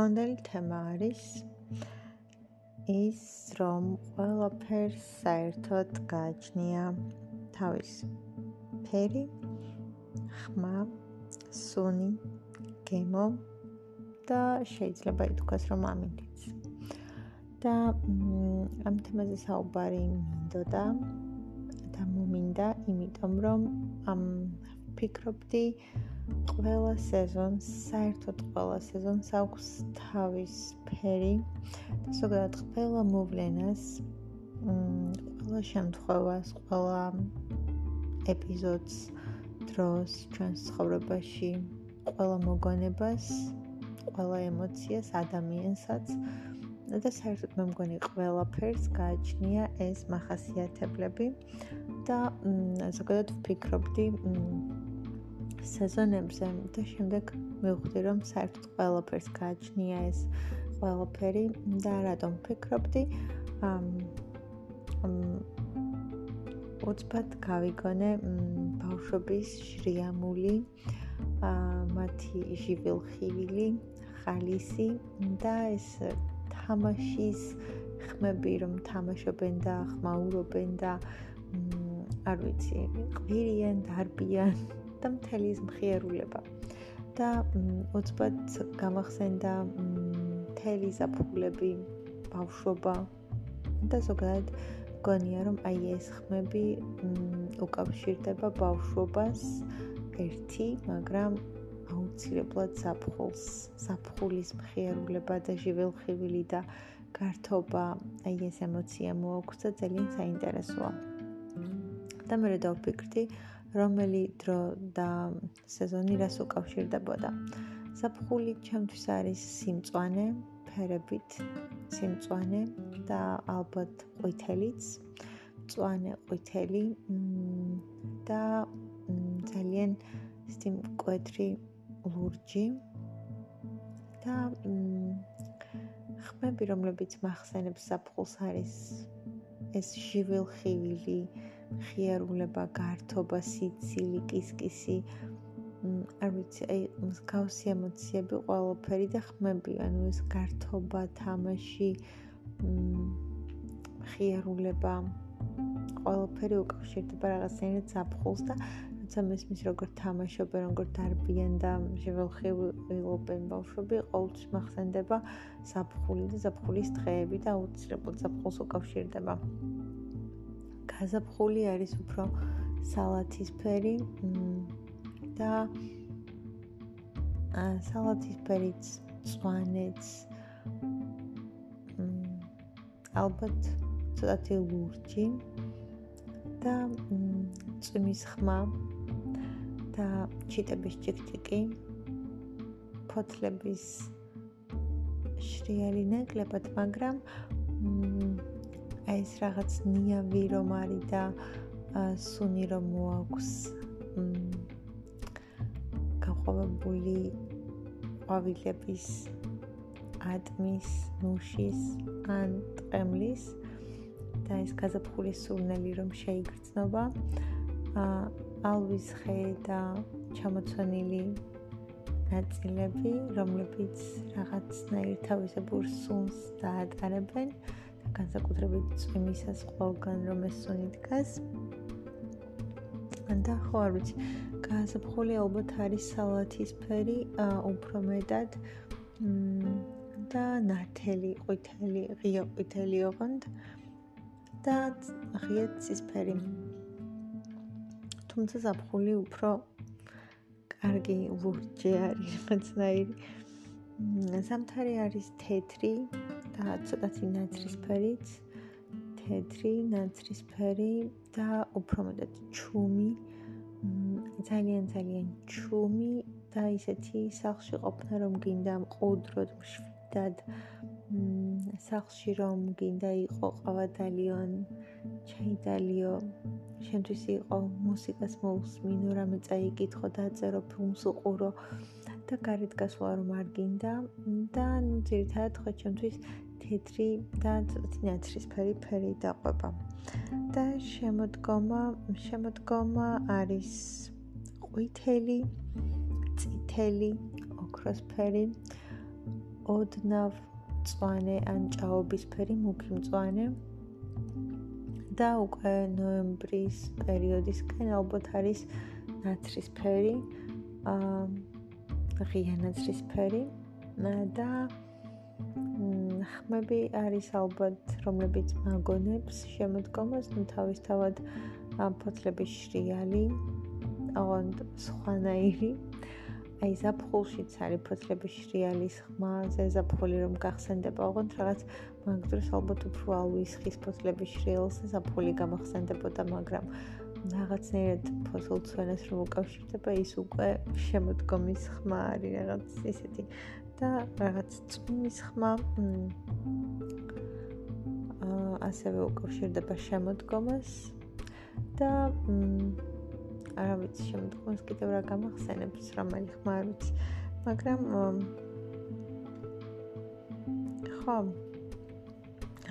დღევანდელი თემა არის ის, რომ ყველაფერს საერთოდ გააჩნია თავის ფერი, ხმა, სუნი, გემო და შეიძლება ითქვას, რომ ამინდიც. და ამ თემაზე საუბარი მინდოდა და მომინდა, იმიტომ რომ ამ ფიქრობდი ყველა სეზონს, საერთოდ ყველა სეზონს აქვს თავის ფერი. და ზოგადად ყველა მოვლენას, ყველა შემთხვევას, ყველა ეპიზოდს დროს ჩვენს ცხოვრებაში, ყველა მოგონებას, ყველა ემოციას, ადამიანსაც. და საერთოდ მე მგონი ყველაფერს გააჩნია ეს מחასიათებლები და ზოგადად ვფიქრობდი სეზონებზე და შემდეგ მივხვდი რომ საერთოდ ყველაფერს გააჩნია ეს ყველაფერი და რატომ ფიქრობდი ამ უცბად გავიგონე ბავშვობის შრიამული მათი ჟივილხივილი ხალისი და ეს თამაშის ხმები რომ თამაშობენ და ხმაურობენ და არ ვიცი ყვირიან დარბიან და მთელი მხიარულება და უცბად გამახსენდა მთელი საფულები ბავშვობა. და ზოგადად გონია რომ აი ეს ხმები უკავშირდება ბავშვობას ერთი მაგრამ აუცილებლად საფხულს საფხულის მხიარულება და ჟიველხივილი და გართობა აი ეს ემოცია მოაქვს და ძალიან საინტერესოა. და მე რა დავფიქრდი რომელი დრო და სეზონი რას უკავშირდებოდა. საფხული ჩემთვის არის სიმწვანე, ფერებით სიმწვანე და ალბათ ყვითელიც. მწვანე ყვითელი და ძალიან ისეთი მკვეთრი ლურჯი და ხმები რომლებიც მახსენებს საფხულს არის ეს ჟიველხივილი ხიარულება, გართობა, სიცილი, კისკისი. არ ვიცი, აი მსგავსი ემოციები ყველაფერი და ხმები, ანუ ეს გართობა, თამაში, ხიარულება ყველაფერი უკავშირდება რაღაცნაირად საფხულს და როცა მესმის როგორ თამაშობენ, როგორ დარბიან და შეველხილობენ ბავშვები, ყოველთვის მახსენდება საფხული და საფხულის დღეები და აუცილებლად საფხულს უკავშირდება. გაზაფხული არის უფრო სალათისფერი და სალათისფერიც წვანეც ალბათ ცოტათი ლურჯი და წვიმის ხმა და ჩიტების ჭიკჭიკი ფოთლების შრიალი ნაკლებად მაგრამ აი ეს რაღაც ნიავი რომ არის და სუნი რომ მოაქვს. გაყვავებული ყვავილების ატმის ნუშის ან ტყემლის და ეს გაზაფხულის სურნელი რომ შეიგრძნობა. ალვის ხე და ჩამოცვენილი ნაწილები რომლებიც რაღაცნაირ თავისებურ სუნს დაატარებენ განსაკუთრებით წვიმისას ყველგან რომ ეს სუნი დგას. და ხო არ ვიცი, გაზაფხული ალბათ არის სალათის ფერი, უფრო მეტად და ნათელი, ყვითელი, ღია ყვითელი ოღონდ და ღია ცისფერი. თუმცა ზაფხული უფრო კარგი ლურჯი არის, რაღაცნაირი. სამთარი არის თეთრი, ცოტათი ნაცრისფერიც, თეთრი, ნაცრისფერი და უფრო მეტად ჩუმი. ძალიან ძალიან ჩუმი და ისეთი სახში ყოფნა რომ გინდა მყუდროდ მშვიდად სახში რომ გინდა იყო ყავადალიონ ჩაიდალიო შენთვის იყო მუსიკას მოусმინო რამე წაიკითხო დაწერო ფილმს უყურო და გარეთ გასვლა რომ არ გინდა და ნუ ძირითადად ხო ჩემთვის თეთრი და ცოტათი ნაცრისფერი ფერი დაყვება. და შემოდგომა, შემოდგომა არის ყვითელი, წითელი, ოქროსფერი, ოდნავ მწვანე ან ჭაობისფერი მუქი მწვანე და უკვე ნოემბრის პერიოდისკენ ალბათ არის ნაცრისფერი აა ღია ნაცრისფერი და ხმები არის ალბათ რომლებიც მაგონებს შემოდგომას ნუ თავისთავად ფოთლების შრიალი ოღონდ სხვანაირი. აი ზაფხულშიც არის ფოთლების შრიალის ხმა, ზაფხული რომ გახსენდება, ოღონდ რაღაც მაგ დროს ალბათ უფრო ალვისხის ფოთლების შრიალს ზაფხული გამახსენდებოდა, მაგრამ რაღაცნაირად ფოთლ ცვენას რომ უკავშირდება, ის უკვე შემოდგომის ხმა არის რაღაც ისეთი და რაღაც წვიმის ხმა აა ასევე უკავშირდება შემოდგომას და არა ვიცი შემდგომს კიდევ რა გამახსენებს რომელი ხმა არ ვიცი მაგრამ ხო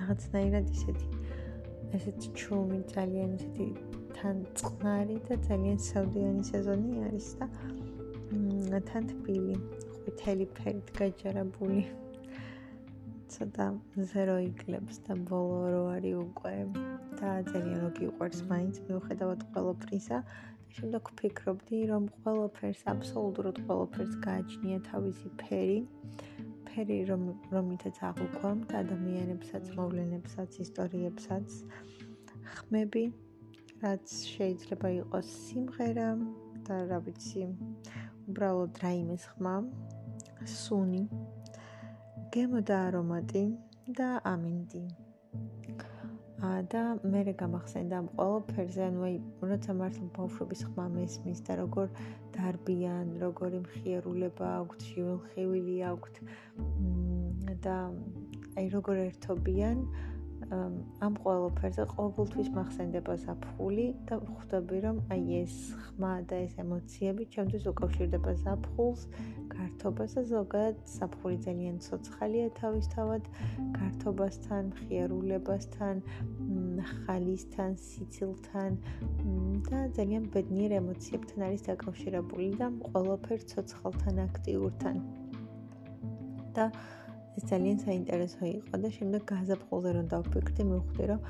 რაღაცნაირად ისეთი ესეთი ჩუმი ძალიან ისეთი თან წყნარი და ძალიან საუდიანი სეზონი არის და თან თბილი ყვითელი ფერით გაჯერებული ცოტა ზერო იკლებს და ბოლო რო არის უკვე და ძალიან რო გიყვარს მაინც მიუხედავად ყველაფრისა შემდეგ ვფიქრობდი, რომ ყველაფერს, აბსოლუტურად ყველაფერს გააჩნია თავისი ფერი. ფერი, რომ რომითაც აღვქვამთ ადამიანებსაც, მოვლენებსაც, ისტორიებსაც. ხმები, რაც შეიძლება იყოს სიმღერა და რა ვიცი, უბრალოდ რაიმეს ხმა, სუნი, გემო და არომატი და ამინდი. და მე გამახსენდა ამ ყველაფერზე, ანუ აი, როცა მართლა ბავშვობის ხმა მესმის და როგორ დარბიან, როგორი მხიარულება აქვთ, შიველხივილი აქვთ და აი როგორ ერთობიან, ამ ყველაფერზე ყოველთვის მახსენდება ზაფხული და ხვდები რომ აი ეს ხმა და ეს ემოციები ჩემთვის უკავშირდება ზაფხულს, გართობას და ზოგადად ზაფხული ძალიან ცოცხალია თავისთავად გართობასთან, ხიარულებასთან, ხალისთან, სიცილთან და ძალიან ბედნიერ ემოციებთან არის დაკავშირებული და ყველაფერ ცოცხალთან, აქტიურთან. და ეს ძალიან საინტერესო იყო და შემდეგ გაზაფხულზე რომ დავფიქრდი, მივხვდი რომ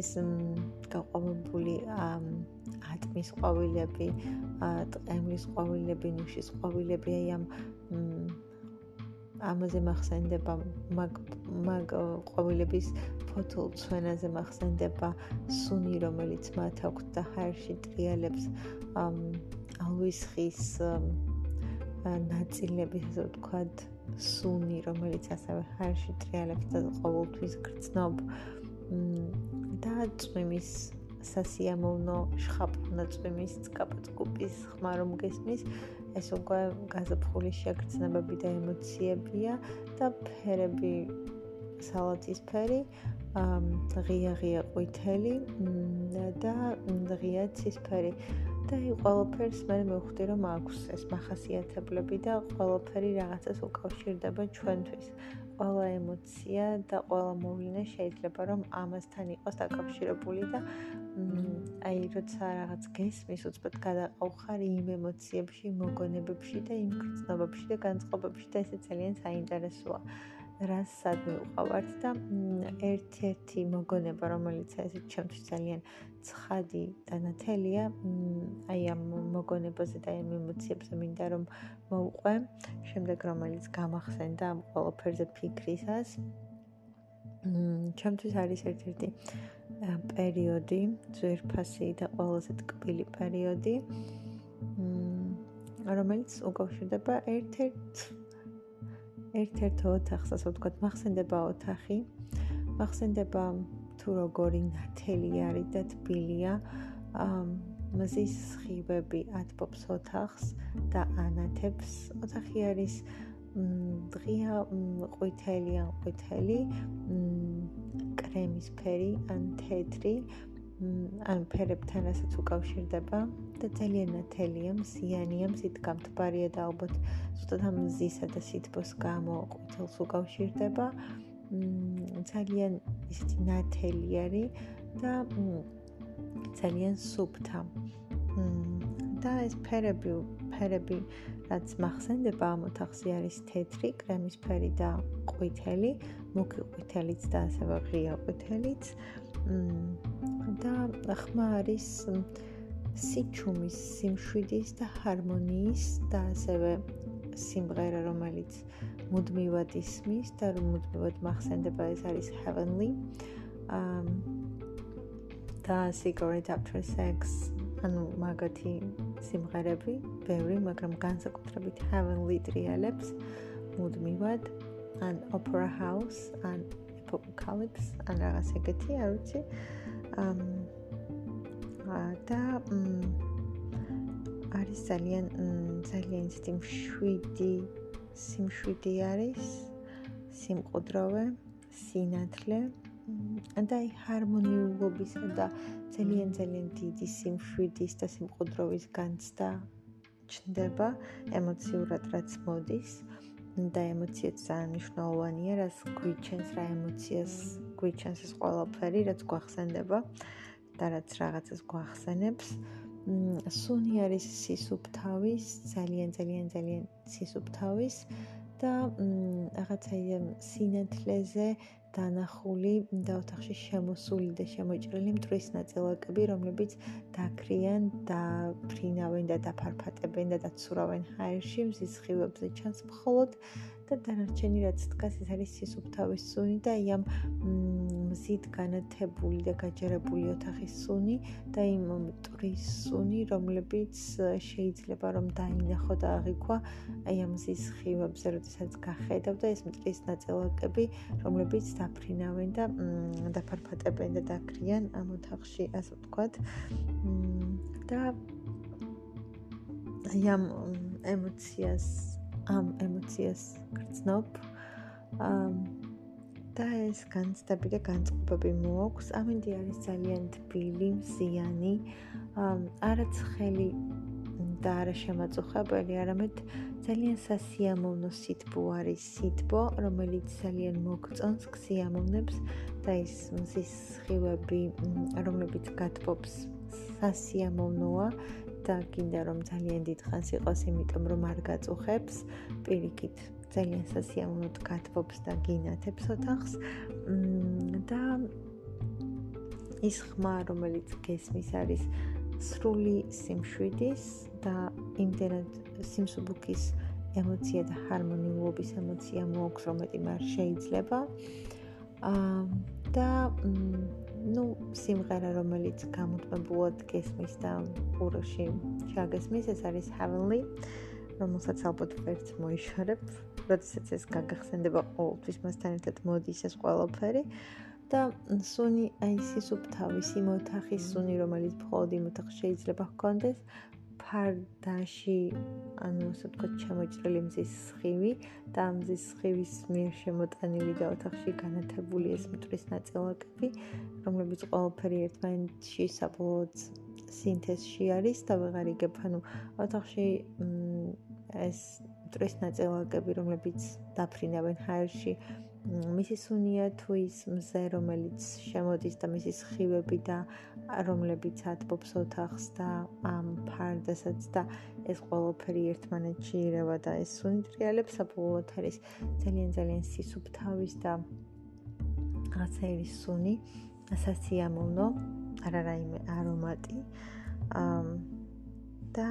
ეს გაყვავებული ატმის ყვავილები, ტყემლის ყვავილები, ნუშის ყვავილები, აი ამ ამაზე მახსენდება მაგ მაგ ყვავილების ფოთოლცვენაზე მახსენდება სუნი, რომელიც მათ აქვს და ჰაერში ტრიალებს ალვისხის ნაწილები, ასე ვთქვათ, სუნი, რომელიც ასევე ხარში ტრიალებს და ყოველთვის გრძნობ და წვიმის სასიამოვნო შხაპნა წვიმის კაპაწკუპის ხმა რომ გესმის ეს უკვე გაზაფხულის შეგრძნებები და ემოციებია და ფერები სალათის ფერი ღია ღია ყვითელი და ღია ცისფერი და აი ყველაფერს მე მივხვდი რომ აქვს ეს מחასიათებლები და ყველაფერი რაღაცას უკავშირდება ჩვენთვის. ყველა ემოცია და ყველა მოვლენა შეიძლება რომ ამასთან იყოს დაკავშირებული და აი როცა რაღაც გესმის უცბად გადაყავხარ იმ ემოციებში, მოგონებებში და იმ გრძნობებში და განწყობებში და ესე ძალიან საინტერესოა. რასაც მივყავართ და ერთ-ერთი მოგონება, რომელიც ეს ჩემთვის ძალიან ცხადი და ნათელია, აი ამ მოგონებაზე და ამ ემოციებზე მინდა რომ მოვყვე, შემდეგ რომელიც გამახსენდა ამ ყველაფერზე ფიქრისას. ჩემთვის არის ერთ-ერთი პერიოდი, ძვირფასი და ყველაზე ტკბილი პერიოდი, რომელიც უკავშირდება ერთ-ერთ ერთ-ერთო ოთახს, ასე ვთქვათ, მახსენდება ოთახი. მახსენდება თუ როგორი ნათელი არის და თბილია. მზის ხიბები ათბობს ოთახს და ანათებს. ოთახი არის დღია ყვითელი ან ყვითელი, კრემისფერი ან თეთრი. ან ფერებთან ასაც უკავშირდება და ძალიან ნათელია, მსიანია, მსით გამთბარია და ალბათ ზუსტად ამ მზისა და სითბოს გამო ყვითელს უკავშირდება. ძალიან ისეთი ნათელი არის და ძალიან სუფთა. და ეს ფერები ფერები, რაც מחსენდება ამ ოთახზე არის თეთრი, კრემისფერი და ყვითელი, მუქი ყვითელიც და ასევე ღია ყვითელიც. და ხმა არის სიჩუმის, სიმშვიდის და ჰარმონიის და ასევე სიმღერა, რომელიც მუდმივად ისმის და მუდმივად מחსენდება, ეს არის heavenly. um და cigarette after sex ანუ მაგათი სიმღერები, ბევრი, მაგრამ განსაკუთრებით heavenly ტრიალებს მუდმივად ან opera house ან apocalypse ან რაღაც ეგეთი, არ ვიცი. ამ და არის ძალიან ძალიან ისეთი მშვიდი სიმშვიდი არის სიმყუდროვე სინათლე და აი ჰარმონიულობისა და ძალიან ძალიან დიდი სიმშვიდის და სიმყუდროვის განცდა ჩნდება ემოციურად რაც მოდის და ემოციაც ძალიან მნიშვნელოვანია რაც გვიჩენს რა ემოციას გვიჩენს ეს ყველაფერი რაც გვახსენდება და რაც რაღაცას გვახსენებს. სუნი არის სისუფთავის ძალიან ძალიან ძალიან სისუფთავის და რაღაცა სინათლეზე დანახული და ოთახში შემოსული და შემოჭრილი მტრის ნაწილაკები, რომლებიც დაქრიან და ფრინავენ და დაფარფატებენ და დაცურავენ ჰაერში, მზის სხივებზე ჩანს მხოლოდ და დანარჩენი რაც დგას ეს არის სისუფთავის სუნი და აი ამ მზით განათებული და გაჯერებული ოთახის სუნი და იმ მტრის სუნი რომლებიც შეიძლება რომ დაინახო და აღიქვა აი ამ მზის სხივებზე როდესაც გახედავ და ეს მტრის ნაწილაკები რომლებიც დაფრინავენ და დაფარფატებენ და დაკრიან ამ ოთახში ასე ვთქვათ და აი ამ ემოციას ამ ემოციას გრძნობ. ამ და ეს განცდები და განწყობები მოაქვს. ამინდი არის ძალიან თბილი, მზიანი, არაცხელი და არა შემაწუხებელი, არამედ ძალიან სასიამოვნო სითბო არის სითბო, რომელიც ძალიან მოგწონს, ქსიამოვნებს და ის მზის სხივები, რომლებიც გათბობს, სასიამოვნოა და გინდა რომ ძალიან დიდხანს იყოს, იმიტომ რომ არ გაწუხებს პირიქით. ძალიან სასიამოვნოდ გათბობს და გინათებს ოთახს. და ის ხმა, რომელიც გესმის არის სრული სიმშვიდის და იმდენად სიმსუბუქის ემოცია და ჰარმონიულობის ემოცია მოაქვს, რომ მეტი მარ შეიძლება. აა და ну სიმღერა რომელიც გამოდმებულად გესმის და ყურში ჩაგესმის ეს არის heavenly რომელსაც ალბათ ვერც მოიშორებ როდესაც ეს გაგახსენდება ყოველთვის მასთან ერთად მოდის ეს ყველაფერი. და სუნი აი სისუფთავის იმოთახის სუნი რომელიც მხოლოდ იმოთახ შეიძლება ჰქონდეს ფარდაში ანუ ასე ვთქვათ ჩამოჭრილი მზის სხივი და მზის სხივის მიერ შემოტანილი და ოთახში განათებული ეს მტრის ნაწილაკები რომლებიც ყველაფერი ერთმანეთში საბოლოოდ სინთეზში არის და ვეღარ იგებ ანუ ოთახში ეს მტრის ნაწილაკები რომლებიც დაფრინავენ ჰაერში მისი სუნია თუ ის მზე რომელიც შემოდის და მისი სხივები და რომლებიც ათბობს ოთახს და ამ ფარდასაც და ეს ყველაფერი ერთმანეთში ირევა და ეს სუნი ტრიალებს საბოლოოდ არის ძალიან ძალიან სისუფთავის და აცერის სუნი. სასიამოვნო არა რაიმე არომატი. და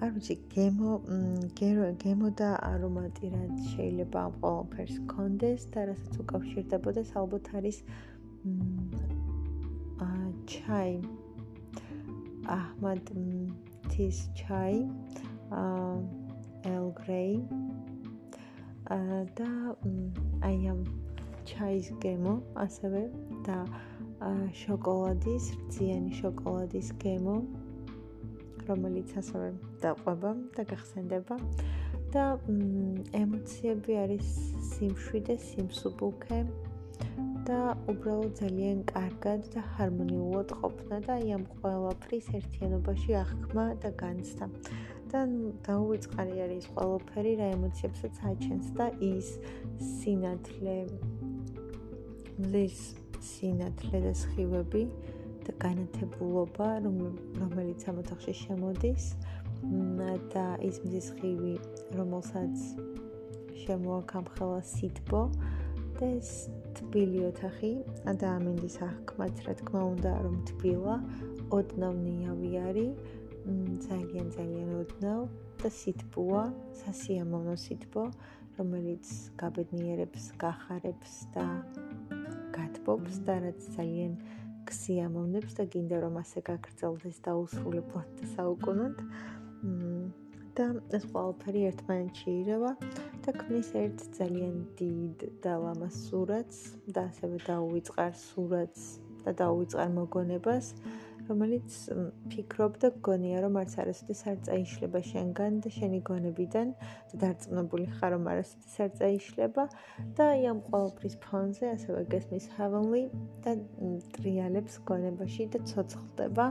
არ ვიცი, გემო, გემო და არომატი რაც შეიძლება ამ ყველაფერს კონდეს და რასაც უკავშირდებოდეს, ალბათ არის აა ჩაი. აჰმად თის ჩაი. აა ელ გრეი. აა და აი ამ ჩაის გემო, ასევე და შოკოლადის, რძიანი შოკოლადის გემო. რომელიც ასევე დაყვება და გახსენდება და ემოციები არის სიმშვიდე, სიმსუბუქე და უბრალოდ ძალიან კარგად და ჰარმონიულად ყოფნა და აი ამ ყველაფრის ერთიანობაში აღქმა და განცდა. და დაუვიწყარი არის ყველაფერი რა ემოციებსაც აჩენს და ის სინათლე მზის სინათლე და სხივები და განათებულობა, რომელიც ამ ოთახში შემოდის და ის მზის ხივი, რომელსაც შემოაკამხელა სიტბო და ეს თბილი ოთახი და ამინდის აღქმაც, რა თქმა უნდა, რომ თბილა, ოდნავ ნიავი არის, ძალიან ძალიან ოდნავ და სიტბოა, სასიამოვნო სიტბო, რომელიც გაბედნიერებს, გახარებს და გათბობს და რაც ძალიან გსიამოვნებს და გინდა რომ ასე გაგრძელდეს და უსრულებლად და საუკუნოდ. და ეს ყველაფერი ერთმანეთში ირევა და ქმნის ერთ ძალიან დიდ და ლამას სურათს და ასევე დაუვიწყარ სურათს და დაუვიწყარ მოგონებას. რომელიც ფიქრობ და გგონია რომ არც არასოდეს არ წაიშლება შენგან და შენი გონებიდან და დარწმუნებული ხარ რომ არასოდეს არ წაიშლება და აი ამ ყოველფრის ფონზე ასევე გესმის heavenly და ტრიალებს გონებაში და ცოცხლდება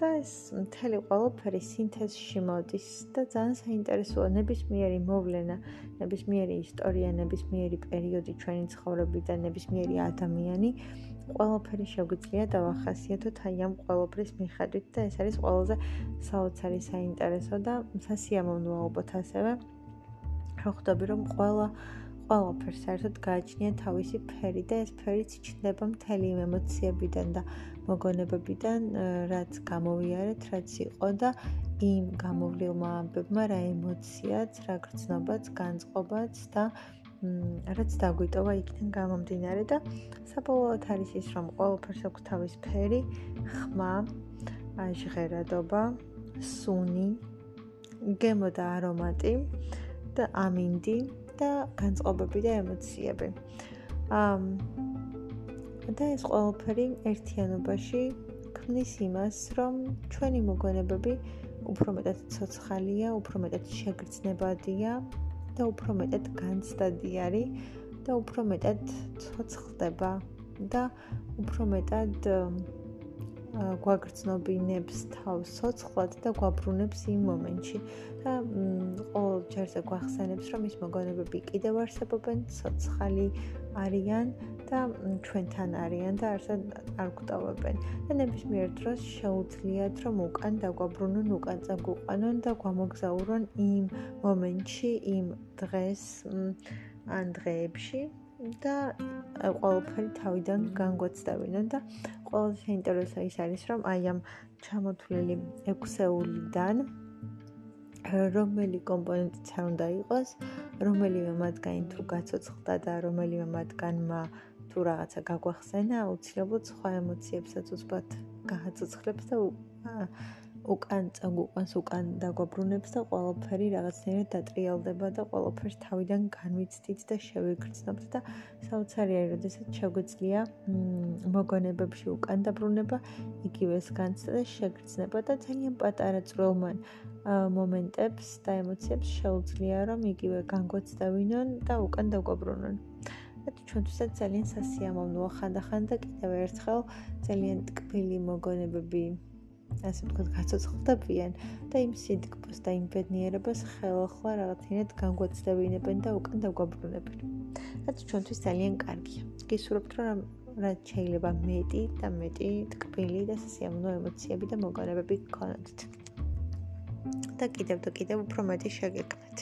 და ეს მთელი ყოველფერი სინთეზში მოდის და ძალიან საინტერესოა. ნებისმიერი მოვლენა ნებისმიერი ისტორია ნებისმიერი პერიოდი ჩვენი ცხოვრებიდან ნებისმიერი ადამიანი ყველაფერი შეგვიძლია დავახასიათოთ აი ამ ყველაფრის მიხედვით და ეს არის ყველაზე საოცარი საინტერესო და სასიამოვნო ალბათ ასევე. რო ხვდები რომ ყველა ყველაფერს საერთოდ გააჩნია თავისი ფერი და ეს ფერიც იჩნდება მთელი იმ ემოციებიდან და მოგონებებიდან რაც გამოვიარეთ, რაც იყო და იმ გამოვლილმა ამბებმა რა ემოციაც, რა გრძნობაც, განწყობაც და რაც დაგვიტოვა იქიდან გამომდინარე და საბოლოოდ არის ის რომ ყოველფერს აქვს თავის ფერი, ხმა, ჟღერადობა, სუნი, გემო და არომატი და ამინდი და განწყობები და ემოციები. ამ და ეს ყოველფერი ერთიანობაში ქმნის იმას, რომ ჩვენი მოგონებები უფრო მეტად ცოცხალია, უფრო მეტად შეგრძნებადია და უფრო მეტად განცდადი არის და უფრო მეტად ცოცხლდება და უფრო მეტად გვაგრძნობინებს თავს სოცხლად და გვაბრუნებს იმ მომენტში და ყოველ ჯერზე გვახსენებს რომ ის მოგონებები კიდევ არსებობენ, სოცხალი არიან და ჩვენთან არიან და არსად არ გვტოვებენ. და ნებისმიერ დროს შეუძლიათ რომ უკან დაგვაბრუნონ, უკან წაგვიყვანონ და გვამოგზაურონ იმ მომენტში, იმ დღეს ან დღეებში და ყოველფერი თავიდან განგვაცდავინონ და ყველაზე საინტერესო ის არის რომ აი ამ ჩამოთვლილი ექვსეულიდან რომელი კომპონენტიც არ უნდა იყოს, რომელიმე მათგანი თუ გაცოცხლდა და რომელიმე მათგანმა თუ რაღაცა გაგვახსენა, აუცილებლად სხვა ემოციებსაც უცბად გააცოცხლებს და უკან წაგვყვანს უკან დაგვაბრუნებს და ყველაფერი რაღაცნაირად დატრიალდება და ყველაფერს თავიდან განვიცდით და შევიგრძნობთ და საოცარი არის, როდესაც შეგვიძლია მოგონებებში უკან დაბრუნება, იგივეს განცდა და შეგრძნება და ძალიან პატარა წვრილმან მომენტებს და ემოციებს შეუძლია რომ იგივე განგვაცდავინონ და უკან დაგვაბრუნონ. და ჩვენთვისაც ძალიან სასიამოვნოა ხანდახან და კიდევ ერთხელ ძალიან ტკბილი მოგონებები ასე ვთქვათ, გაცოცხლდებიან და იმ სიტკბოს და იმ ბედნიერებას ხელახლა რაღაცინად განგვაცდებინებენ და უკან დაგვაბრუნებენ. რაც ჩვენთვის ძალიან კარგია. გისურვებთ, რომ რაც შეიძლება მეტი და მეტი ტკბილი და სასიამოვნო ემოციები და მოგონებები გქონოთ. და კიდევ და კიდევ უფრო მეტი შეგეკნათ.